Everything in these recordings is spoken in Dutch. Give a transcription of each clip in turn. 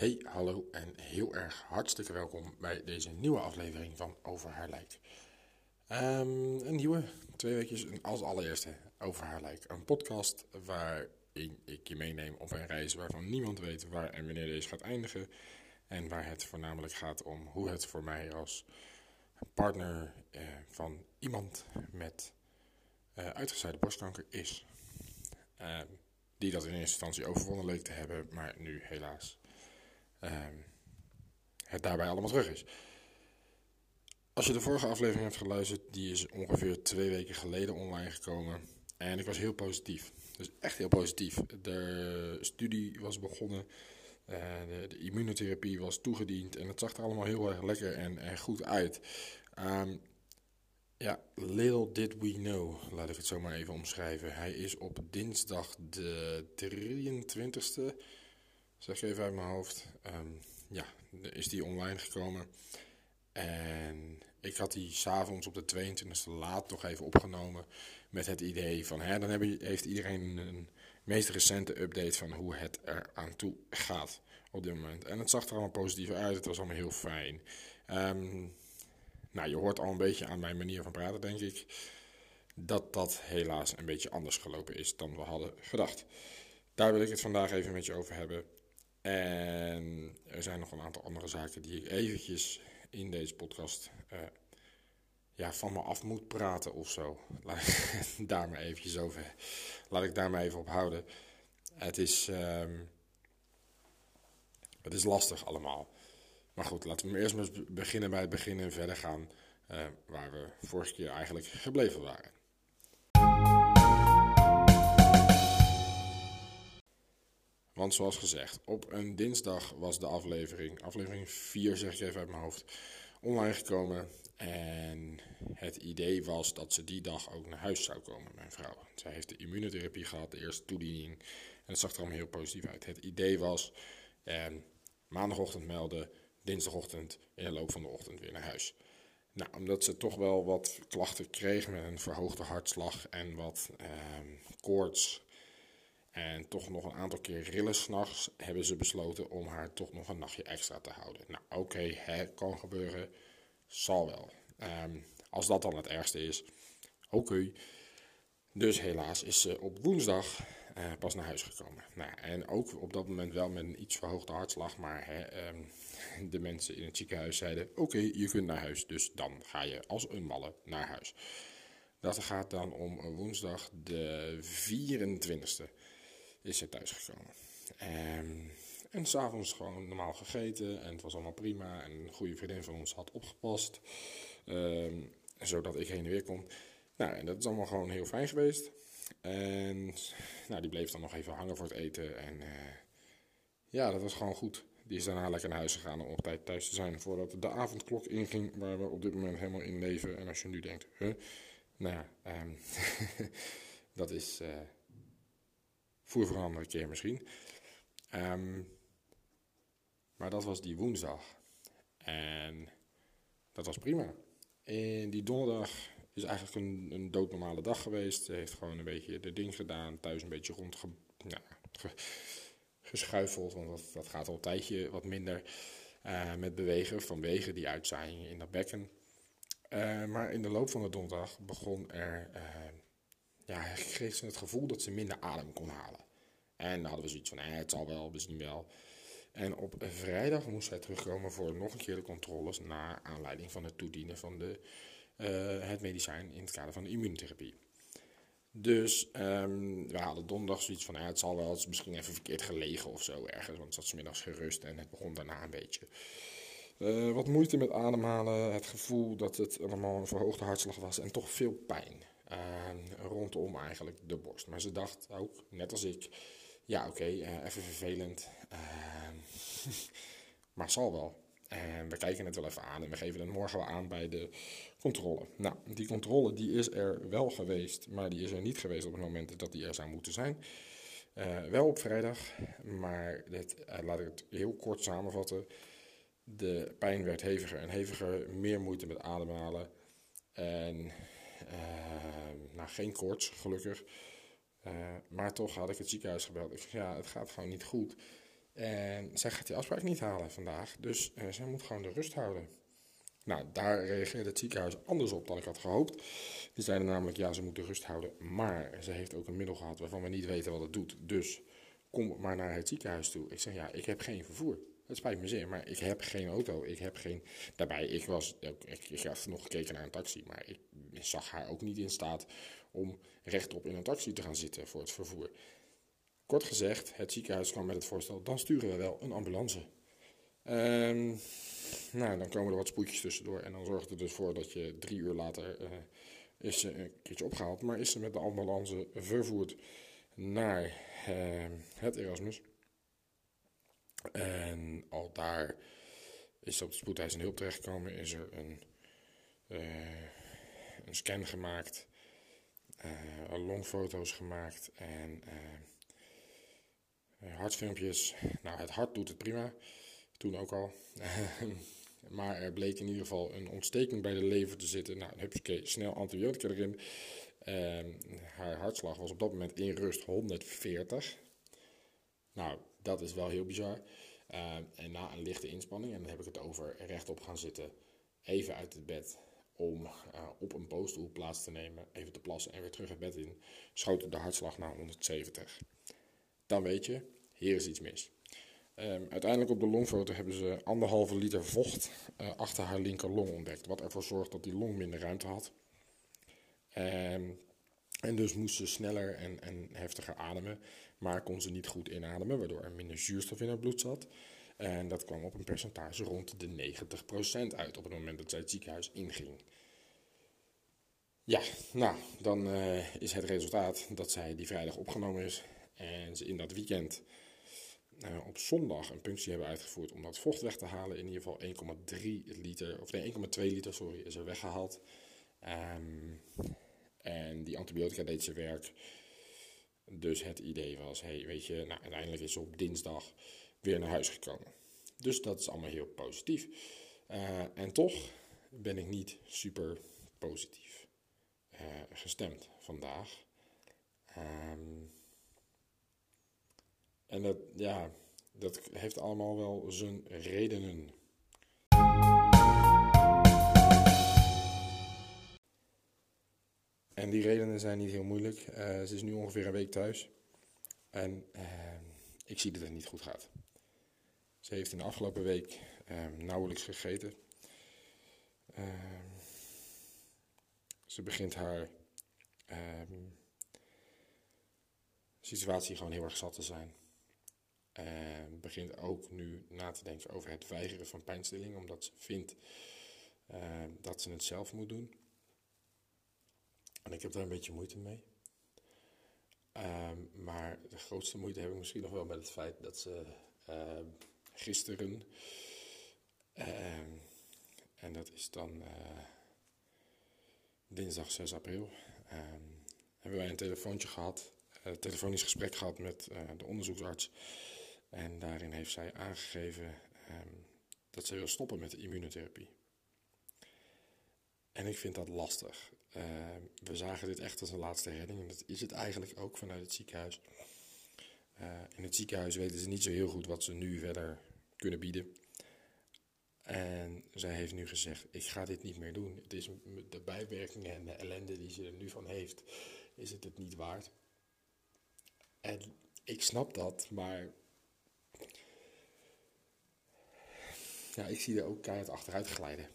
Hey, hallo en heel erg hartstikke welkom bij deze nieuwe aflevering van Over haar lijk. Ehm, een nieuwe, twee weekjes als allereerste Over haar lijk. Een podcast waarin ik je meeneem op een reis waarvan niemand weet waar en wanneer deze gaat eindigen. En waar het voornamelijk gaat om hoe het voor mij als partner eh, van iemand met uh, uitgezaaide borstkanker is. Ehm, die dat in eerste instantie overwonnen leek te hebben, maar nu helaas ehm, het daarbij allemaal terug is. Als je de vorige aflevering hebt geluisterd, die is ongeveer twee weken geleden online gekomen. En ik was heel positief. Dus echt heel positief. De studie was begonnen. Uh, de, de, immunotherapie was toegediend. En het zag er allemaal heel erg lekker en, en goed uit. Um, ja, little did we know, laat ik het zo maar even omschrijven. Hij is op dinsdag de 23ste, zeg even uit mijn hoofd. Um, ja, is die online gekomen. En ik had die s'avonds op de 22e laat nog even opgenomen met het idee van, hè, dan heeft iedereen een meest recente update van hoe het er aan toe gaat op dit moment. En het zag er allemaal positief uit, het was allemaal heel fijn. Um, nou, je hoort al een beetje aan mijn manier van praten, denk ik, dat dat helaas een beetje anders gelopen is dan we hadden gedacht. Daar wil ik het vandaag even met je over hebben. En er zijn nog een aantal andere zaken die ik eventjes in deze podcast uh, ja, van me af moet praten of zo. Laat ik daar maar eventjes over. Laat ik daar maar even op houden. Het is, um, het is lastig allemaal. Maar goed, laten we eerst maar beginnen bij het begin en verder gaan uh, waar we vorige keer eigenlijk gebleven waren. Want zoals gezegd, op een dinsdag was de aflevering, aflevering 4 zeg ik even uit mijn hoofd, online gekomen. En het idee was dat ze die dag ook naar huis zou komen, mijn vrouw. Zij heeft de immunotherapie gehad, de eerste toediening. En het zag er allemaal heel positief uit. Het idee was eh, maandagochtend melden, dinsdagochtend in de loop van de ochtend weer naar huis. Nou, omdat ze toch wel wat klachten kreeg met een verhoogde hartslag en wat eh, koorts en toch nog een aantal keer rillen s'nachts, hebben ze besloten om haar toch nog een nachtje extra te houden. Nou, oké, kan gebeuren, zal wel. Um, als dat dan het ergste is, oké. Dus helaas is ze op woensdag uh, pas naar huis gekomen. Nou, en ook op dat moment wel met een iets verhoogde hartslag, maar hè, um, de mensen in het ziekenhuis zeiden: Oké, je kunt naar huis, dus dan ga je als een malle naar huis. Dat gaat dan om woensdag de 24e is ze thuisgekomen. Um, en s'avonds gewoon normaal gegeten en het was allemaal prima. En een goede vriendin van ons had opgepast, um, zodat ik heen en weer kon. Nou, en dat is allemaal gewoon heel fijn geweest. En nou, die bleef dan nog even hangen voor het eten. En uh, ja, dat was gewoon goed. Die is daarna lekker naar huis gegaan om op tijd thuis te zijn voordat de avondklok inging, waar we op dit moment helemaal in leven. En als je nu denkt, huh? nou ja, um, dat is uh, voor een andere keer misschien. Um, maar dat was die woensdag. En dat was prima. En die donderdag is eigenlijk een, een doodnormale dag geweest. Ze heeft gewoon een beetje de ding gedaan. Thuis een beetje rond nou, geschuifeld. Want dat, dat gaat al een tijdje wat minder uh, met bewegen. Vanwege die uitzaaiing in dat bekken. Uh, maar in de loop van de donderdag begon er... Uh, ja, kreeg ze het gevoel dat ze minder adem kon halen. En dan hadden we zoiets van, eh, het zal wel, we zien wel. En op vrijdag moest zij terugkomen voor nog een keer de controles naar aanleiding van het toedienen van de, uh, het medicijn in het kader van de immunotherapie. Dus um, we hadden donderdag zoiets van, ja, het zal wel, het is misschien even verkeerd gelegen of zo ergens, want het zat smiddags gerust en het begon daarna een beetje. Wat moeite met ademhalen, het gevoel dat het allemaal een verhoogde hartslag was en toch veel pijn. rondom eigenlijk de borst. Maar ze dacht ook, net als ik, ja oké, even vervelend, maar zal wel. En we kijken het wel even aan en we geven het morgen wel aan bij de controle. Nou, die controle die is er wel geweest, maar die is er niet geweest op het moment dat die er zou moeten zijn. Uh, wel op vrijdag, maar uh, laat ik het heel kort samenvatten. De pijn werd heviger en heviger, meer moeite met ademhalen. En uh, nou, geen koorts, gelukkig. Maar toch had ik het ziekenhuis gebeld. Ik zeg, ja, het gaat gewoon niet goed. En zij gaat die afspraak niet halen vandaag, dus zij moet gewoon de rust houden. Nou, daar reageerde het ziekenhuis anders op dan ik had gehoopt. Die zeiden namelijk, ja, ze moeten rust houden, maar ze heeft ook een middel gehad waarvan we niet weten wat het doet. Dus kom maar naar het ziekenhuis toe. Ik zeg, ja, ik heb geen vervoer. Het spijt me zeer, maar ik heb geen auto. Ik heb geen... Daarbij, ik was... Ik, ik nog gekeken naar een taxi, maar ik zag haar ook niet in staat om rechtop in een taxi te gaan zitten voor het vervoer. Kort gezegd, het ziekenhuis kwam met het voorstel, dan sturen we wel een ambulance. Um, nou, dan komen er wat spoedjes tussendoor en dan zorgt het dus voor dat je drie uur later uh, is ze een keertje opgehaald. Maar is ze met de ambulance vervoerd naar uh, het Erasmus. En al daar is ze op de spoedeisende hulp terechtgekomen. Is er een, uh, een scan gemaakt. longfoto's gemaakt. En hartfilmpjes. Nou, het hart doet het prima. Toen ook al. maar er bleek in ieder geval een ontsteking bij de lever te zitten. Nou, hupsakee, snel antibiotica erin. Uh, haar hartslag was op dat moment in rust 140. Nou, dat is wel heel bizar. Uh, en na een lichte inspanning, en dan heb ik het over rechtop gaan zitten, even uit het bed om uh, op een pootstoel plaats te nemen, even te plassen en weer terug het bed in, schoot de hartslag naar 170. Dan weet je, hier is iets mis. Um, uiteindelijk op de longfoto hebben ze anderhalve liter vocht uh, achter haar linker long ontdekt. Wat ervoor zorgt dat die long minder ruimte had. Um, en dus moest ze sneller en, en heftiger ademen. Maar kon ze niet goed inademen, waardoor er minder zuurstof in haar bloed zat. En dat kwam op een percentage rond de 90% uit op het moment dat zij het ziekenhuis inging. Ja, nou, dan uh, is het resultaat dat zij die vrijdag opgenomen is. En ze in dat weekend uh, op zondag een punctie hebben uitgevoerd om dat vocht weg te halen. In ieder geval 1,3 liter, of nee, 1,2 liter, sorry, is er weggehaald. Um, en die antibiotica deed zijn werk. Dus het idee was, hey, weet je, nou, uiteindelijk is ze op dinsdag weer naar huis gekomen. Dus dat is allemaal heel positief. Uh, en toch ben ik niet super positief uh, gestemd vandaag. Um, en dat, ja, dat heeft allemaal wel zijn redenen. En die redenen zijn niet heel moeilijk. Uh, ze is nu ongeveer een week thuis. En uh, ik zie dat het niet goed gaat. Ze heeft in de afgelopen week uh, nauwelijks gegeten. Ehm, ze begint haar ehm, situatie gewoon heel erg zat te zijn. En begint ook nu na te denken over het weigeren van pijnstilling, omdat ze vindt dat ze het zelf moet doen. En ik heb daar een beetje moeite mee. Maar de grootste moeite heb ik misschien nog wel met het feit dat ze gisteren, uh, en dat is dan eh, dinsdag 6 april, ehm, hebben wij een telefoontje gehad, een telefonisch gesprek gehad met eh, de onderzoeksarts. En daarin heeft zij aangegeven um, dat ze wil stoppen met de immunotherapie. En ik vind dat lastig. We zagen dit echt als een laatste redding en dat is het eigenlijk ook vanuit het ziekenhuis. Uh, in het ziekenhuis weten ze niet zo heel goed wat ze nu verder kunnen bieden. En zij heeft nu gezegd: Ik ga dit niet meer doen. Het is de bijwerkingen en de ellende die ze er nu van heeft, is het het niet waard. En ik snap dat, maar ja, ik zie er ook keihard achteruit glijden.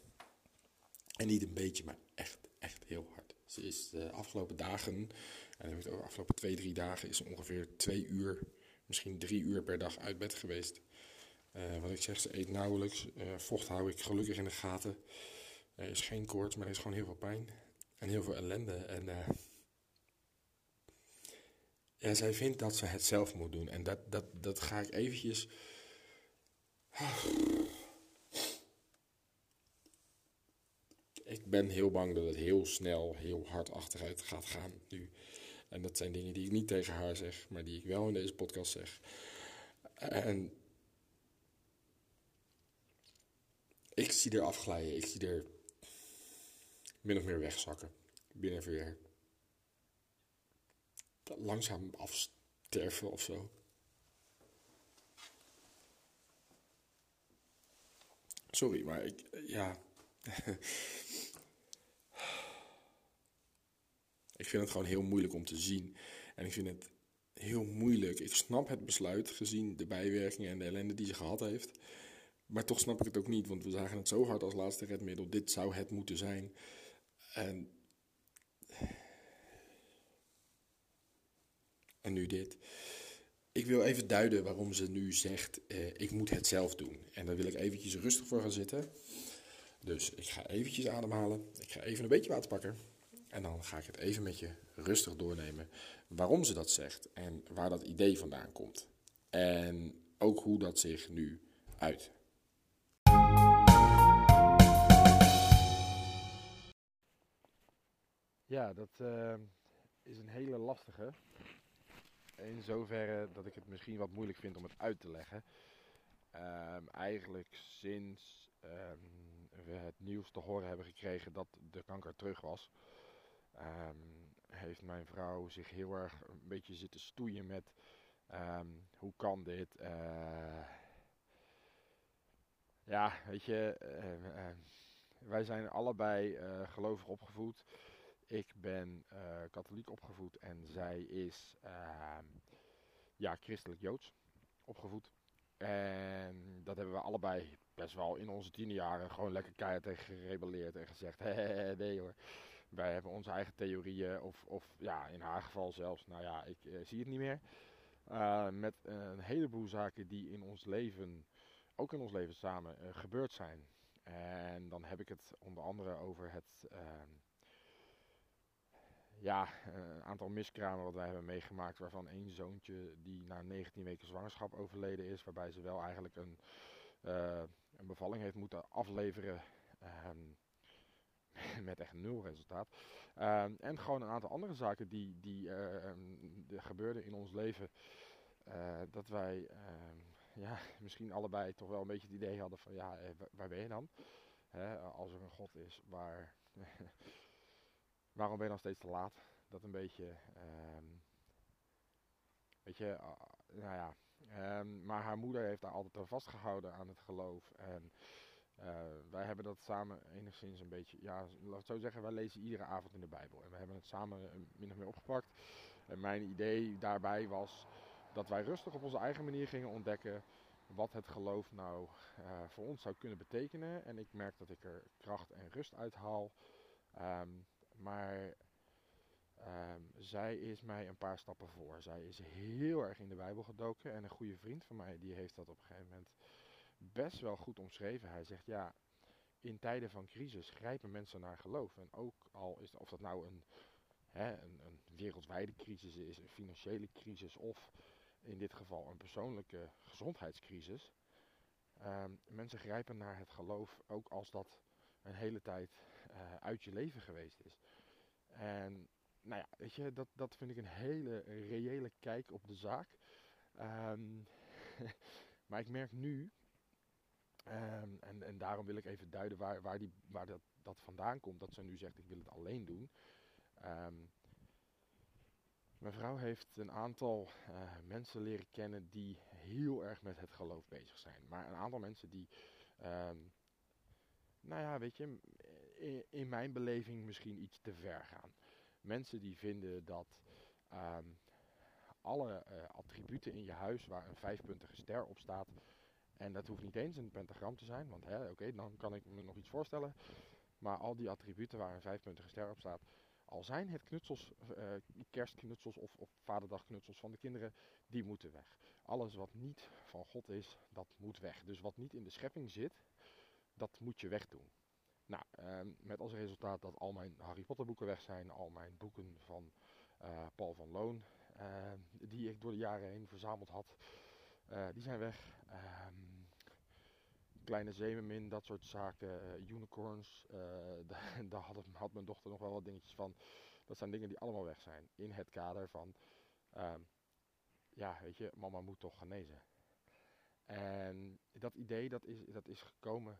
En niet een beetje, maar echt, echt heel hard. Ze is de afgelopen dagen, en de afgelopen twee, drie dagen, is ongeveer twee uur, misschien drie uur per dag uit bed geweest. Uh, wat ik zeg, ze eet nauwelijks. Uh, vocht hou ik gelukkig in de gaten. Er is geen koorts, maar er is gewoon heel veel pijn. En heel veel ellende. En uh, Ja, zij vindt dat ze het zelf moet doen. En dat, dat, dat ga ik eventjes... Ik ben heel bang dat het heel snel, heel hard achteruit gaat gaan nu. En dat zijn dingen die ik niet tegen haar zeg, maar die ik wel in deze podcast zeg. En ik zie er afglijden. Ik zie er min of meer wegzakken. Binnen weer langzaam afsterven of zo. Sorry, maar ik, ja. ik vind het gewoon heel moeilijk om te zien. En ik vind het heel moeilijk. Ik snap het besluit gezien de bijwerkingen en de ellende die ze gehad heeft. Maar toch snap ik het ook niet, want we zagen het zo hard als laatste redmiddel. Dit zou het moeten zijn. En, en nu dit. Ik wil even duiden waarom ze nu zegt, eh, ik moet het zelf doen. En daar wil ik eventjes rustig voor gaan zitten. Dus ik ga eventjes ademhalen. Ik ga even een beetje water pakken. En dan ga ik het even met je rustig doornemen waarom ze dat zegt en waar dat idee vandaan komt. En ook hoe dat zich nu uit. Ja, dat uh, is een hele lastige. In zoverre dat ik het misschien wat moeilijk vind om het uit te leggen. Um, eigenlijk sinds um, we het nieuws te horen hebben gekregen dat de kanker terug was, um, heeft mijn vrouw zich heel erg een beetje zitten stoeien met hoe kan dit? Uh, ja, weet je, uh, wij zijn allebei uh, gelovig opgevoed. Ik ben uh, katholiek opgevoed en zij is ja, christelijk-joods opgevoed. En dat hebben we allebei best wel in onze tienerjaren gewoon lekker keihard tegen gerebelleerd en gezegd, nee hoor. Wij hebben onze eigen theorieën, of, of ja, in haar geval zelfs, nou ja, ik uh, zie het niet meer. met een heleboel zaken die in ons leven, ook in ons leven samen, gebeurd zijn. En dan heb ik het onder andere over het ehm, ja, een aantal miskramen wat wij hebben meegemaakt, waarvan één zoontje die na 19 weken zwangerschap overleden is, waarbij ze wel eigenlijk een, een bevalling heeft moeten afleveren um, met echt nul resultaat. Um, en gewoon een aantal andere zaken die, die uh, gebeurden in ons leven, uh, dat wij ja, misschien allebei toch wel een beetje het idee hadden van ja, waar ben je dan? Hè, als er een God is waar waarom ben je dan steeds te laat? Dat een beetje, weet je, nou ja. Maar haar moeder heeft daar altijd aan vastgehouden aan het geloof. En uh, wij hebben dat samen enigszins een beetje, ja, laat het zo zeggen, wij lezen iedere avond in de Bijbel. En we hebben het samen eh, min of meer opgepakt. En mijn idee daarbij was dat wij rustig op onze eigen manier gingen ontdekken wat het geloof nou uh, voor ons zou kunnen betekenen. En ik merk dat ik er kracht en rust uit haal. Um, maar um, zij is mij een paar stappen voor. Zij is heel erg in de Bijbel gedoken. En een goede vriend van mij die heeft dat op een gegeven moment best wel goed omschreven. Hij zegt ja, in tijden van crisis grijpen mensen naar geloof. En ook al is of dat nou een, hè, een, wereldwijde crisis is, een financiële crisis of in dit geval een persoonlijke gezondheidscrisis. Um, mensen grijpen naar het geloof ook als dat een hele tijd uh, uit je leven geweest is. En nou ja, weet je, dat, dat vind ik een hele reële kijk op de zaak. Um, maar ik merk nu, um, en, en daarom wil ik even duiden waar, waar, die, waar dat, dat vandaan komt, dat ze nu zegt ik wil het alleen doen. Um, mijn vrouw heeft een aantal uh, mensen leren kennen die heel erg met het geloof bezig zijn. Maar een aantal mensen die, um, nou ja, weet je, in, mijn beleving misschien iets te ver gaan. Mensen die vinden dat alle uh, attributen in je huis waar een vijfpuntige ster op staat, en dat hoeft niet eens een pentagram te zijn, want oké, dan kan ik me nog iets voorstellen. Maar al die attributen waar een vijfpuntige ster op staat, al zijn het knutsels, uh, kerstknutsels of, of vaderdagknutsels van de kinderen, die moeten weg. Alles wat niet van God is, dat moet weg. Dus wat niet in de schepping zit, dat moet je wegdoen. Nou, uh, met als resultaat dat al mijn Harry Potter boeken weg zijn, al mijn boeken van uh, Paul van Loon die ik door de jaren heen verzameld had, die zijn weg. Ehm, kleine zeemermin, dat soort zaken, unicorns, daar had, had, mijn dochter nog wel wat dingetjes van. Dat zijn dingen die allemaal weg zijn. In het kader van, ehm, ja, weet je, mama moet toch genezen. En dat idee dat is, dat is gekomen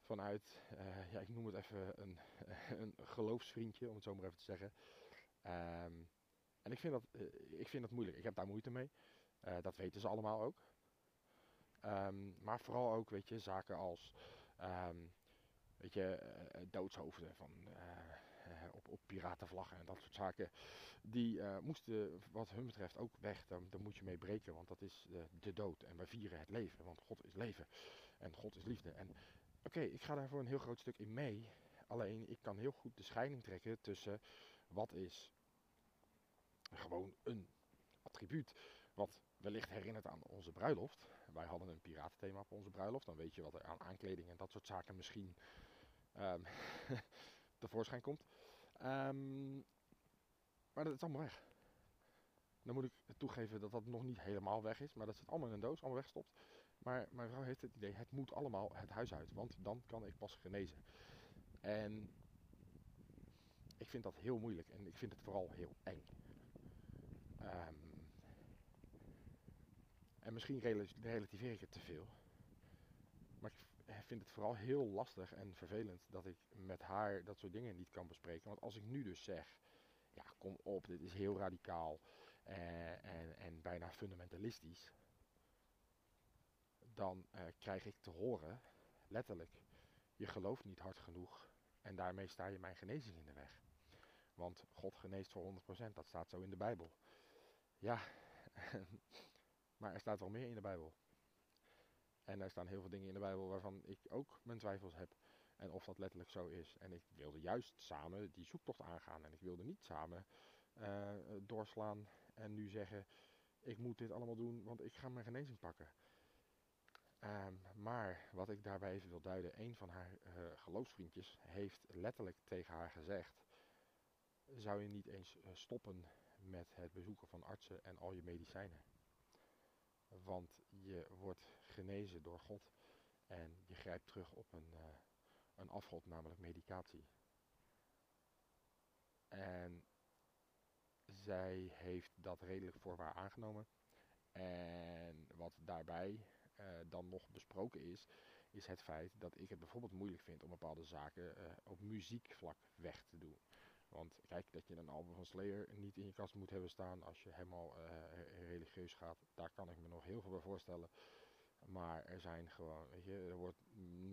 vanuit, uh, ja, ik noem het even een, een geloofsvriendje, om het zo maar even te zeggen. Um, en ik vind, dat, ik vind dat moeilijk. Ik heb daar moeite mee. Dat weten ze allemaal ook. Um, maar vooral ook, weet je, zaken als, um, weet je, doodshoofden van, op, op piratenvlaggen en dat soort zaken. Die moesten, wat hun betreft, ook weg. Daar moet je mee breken, want dat is de, de dood. En wij vieren het leven, want God is leven. En God is liefde. En Oké, ik ga daar voor een heel groot stuk in mee. Alleen ik kan heel goed de scheiding trekken tussen wat is gewoon een attribuut wat wellicht herinnert aan onze bruiloft. Wij hadden een piratenthema op onze bruiloft. Dan weet je wat er aan aankleding en dat soort zaken misschien um, tevoorschijn komt. Um, maar dat is allemaal weg. Dan moet ik toegeven dat dat nog niet helemaal weg is. Maar dat zit allemaal in een doos, allemaal weggestopt. Maar mijn vrouw heeft het idee, het moet allemaal het huis uit. Want dan kan ik pas genezen. En ik vind dat heel moeilijk. En ik vind het vooral heel eng. Um, en misschien relativeer ik het te veel. Maar ik vind het vooral heel lastig en vervelend dat ik met haar dat soort dingen niet kan bespreken. Want als ik nu dus zeg, ja kom op, dit is heel radicaal en, en, en bijna fundamentalistisch dan uh, krijg ik te horen, letterlijk, je gelooft niet hard genoeg en daarmee sta je mijn genezing in de weg. Want God geneest voor 100%, dat staat zo in de Bijbel. Ja, maar er staat wel meer in de Bijbel. En er staan heel veel dingen in de Bijbel waarvan ik ook mijn twijfels heb. En of dat letterlijk zo is. En ik wilde juist samen die zoektocht aangaan. En ik wilde niet samen uh, doorslaan en nu zeggen: Ik moet dit allemaal doen, want ik ga mijn genezing pakken. Um, maar wat ik daarbij even wil duiden, een van haar uh, geloofsvriendjes heeft letterlijk tegen haar gezegd: zou je niet eens uh, stoppen met het bezoeken van artsen en al je medicijnen? Want je wordt genezen door God en je grijpt terug op een, uh, een afgod, namelijk medicatie. En zij heeft dat redelijk voor haar aangenomen. En wat daarbij uh, dan nog besproken is, is het feit dat ik het bijvoorbeeld moeilijk vind om bepaalde zaken uh, op muziekvlak weg dat je een album van Slayer niet in je kast moet hebben staan als je helemaal uh, religieus gaat, daar kan ik me nog heel veel bij voorstellen. Maar er zijn gewoon, weet je, er wordt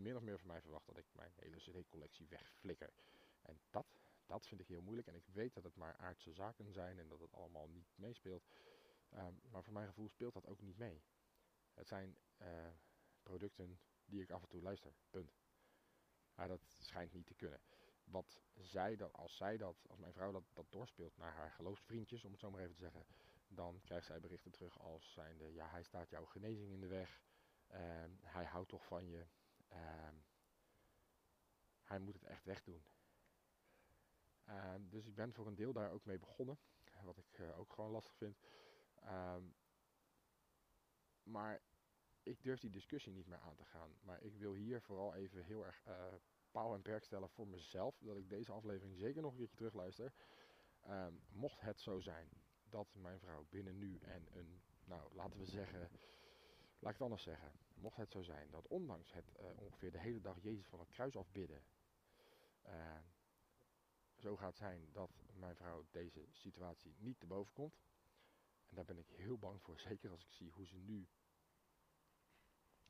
min of meer van mij verwacht dat ik mijn hele CD-collectie wegflikker. En dat, dat vind ik heel moeilijk. En ik weet dat het maar aardse zaken zijn en dat het allemaal niet meespeelt. Um, maar voor mijn gevoel speelt dat ook niet mee. Het zijn uh, producten die ik af en toe luister. Punt. Maar dat schijnt niet te kunnen. Wat zij dat, als zij dat, als mijn vrouw dat, dat doorspeelt naar haar geloofsvriendjes, om het zo maar even te zeggen, dan krijgt zij berichten terug als zijnde, ja, hij staat jouw genezing in de weg. Uh, hij houdt toch van je. Uh, hij moet het echt wegdoen. Uh, dus ik ben voor een deel daar ook mee begonnen. Wat ik uh, ook gewoon lastig vind. Ehm, maar ik durf die discussie niet meer aan te gaan. Maar ik wil hier vooral even heel erg uh, paal en perk stellen voor mezelf. Dat ik deze aflevering zeker nog een keertje terugluister. Um, mocht het zo zijn dat mijn vrouw binnen nu en een, nou laten we zeggen, laat ik het anders zeggen. Mocht het zo zijn dat ondanks het uh, ongeveer de hele dag Jezus van het kruis afbidden. Uh, zo gaat zijn dat mijn vrouw deze situatie niet te boven komt. En daar ben ik heel bang voor. Zeker als ik zie hoe ze nu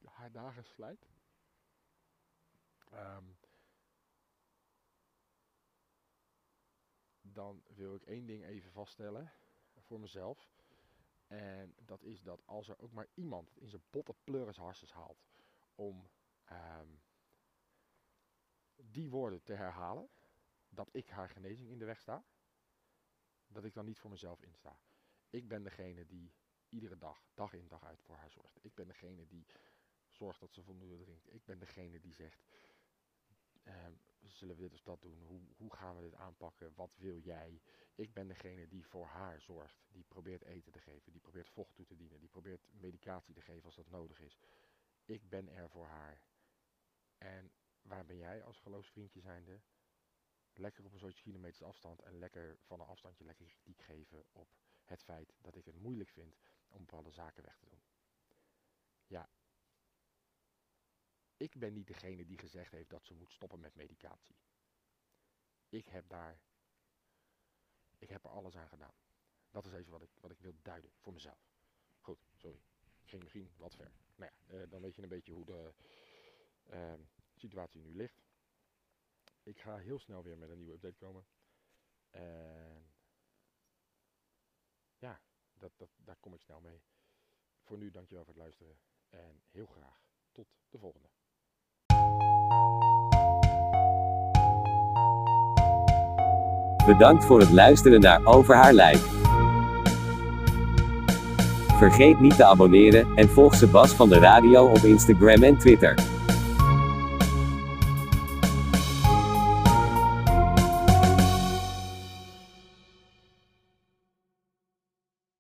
haar dagen slijt. Um, dan wil ik één ding even vaststellen voor mezelf. En dat is dat als er ook maar iemand in zijn botte pleuris harses haalt om um, die woorden te herhalen, dat ik haar genezing in de weg sta, dat ik dan niet voor mezelf insta. Ik ben degene die iedere dag, dag in dag uit voor haar zorgt. Ik ben degene die zorgt dat ze voldoende drinkt. Ik ben degene die zegt, uh, zullen we dit of dat doen? Hoe, hoe gaan we dit aanpakken? Wat wil jij? Ik ben degene die voor haar zorgt. Die probeert eten te geven. Die probeert vocht toe te dienen. Die probeert medicatie te geven als dat nodig is. Ik ben er voor haar. En waar ben jij als geloofsvriendje zijnde? Lekker op een soort kilometers afstand en lekker van een afstandje lekker kritiek geven op het feit dat ik het moeilijk vind om bepaalde zaken weg te doen. Ja, ik ben niet degene die gezegd heeft dat ze moet stoppen met medicatie. Ik heb daar, ik heb er alles aan gedaan. Dat is even wat ik, wat ik wil duiden voor mezelf. Goed, sorry. Ging misschien wat ver. Nou ja, eh, dan weet je een beetje hoe de uh, situatie nu ligt. Ik ga heel snel weer met een nieuwe update komen. En ja, dat, dat, daar kom ik snel mee. Voor nu dankjewel voor het luisteren. En heel graag tot de volgende. Bedankt voor het luisteren naar Over haar lijk. Vergeet niet te abonneren en volg Sebas van de Radio op Instagram en Twitter.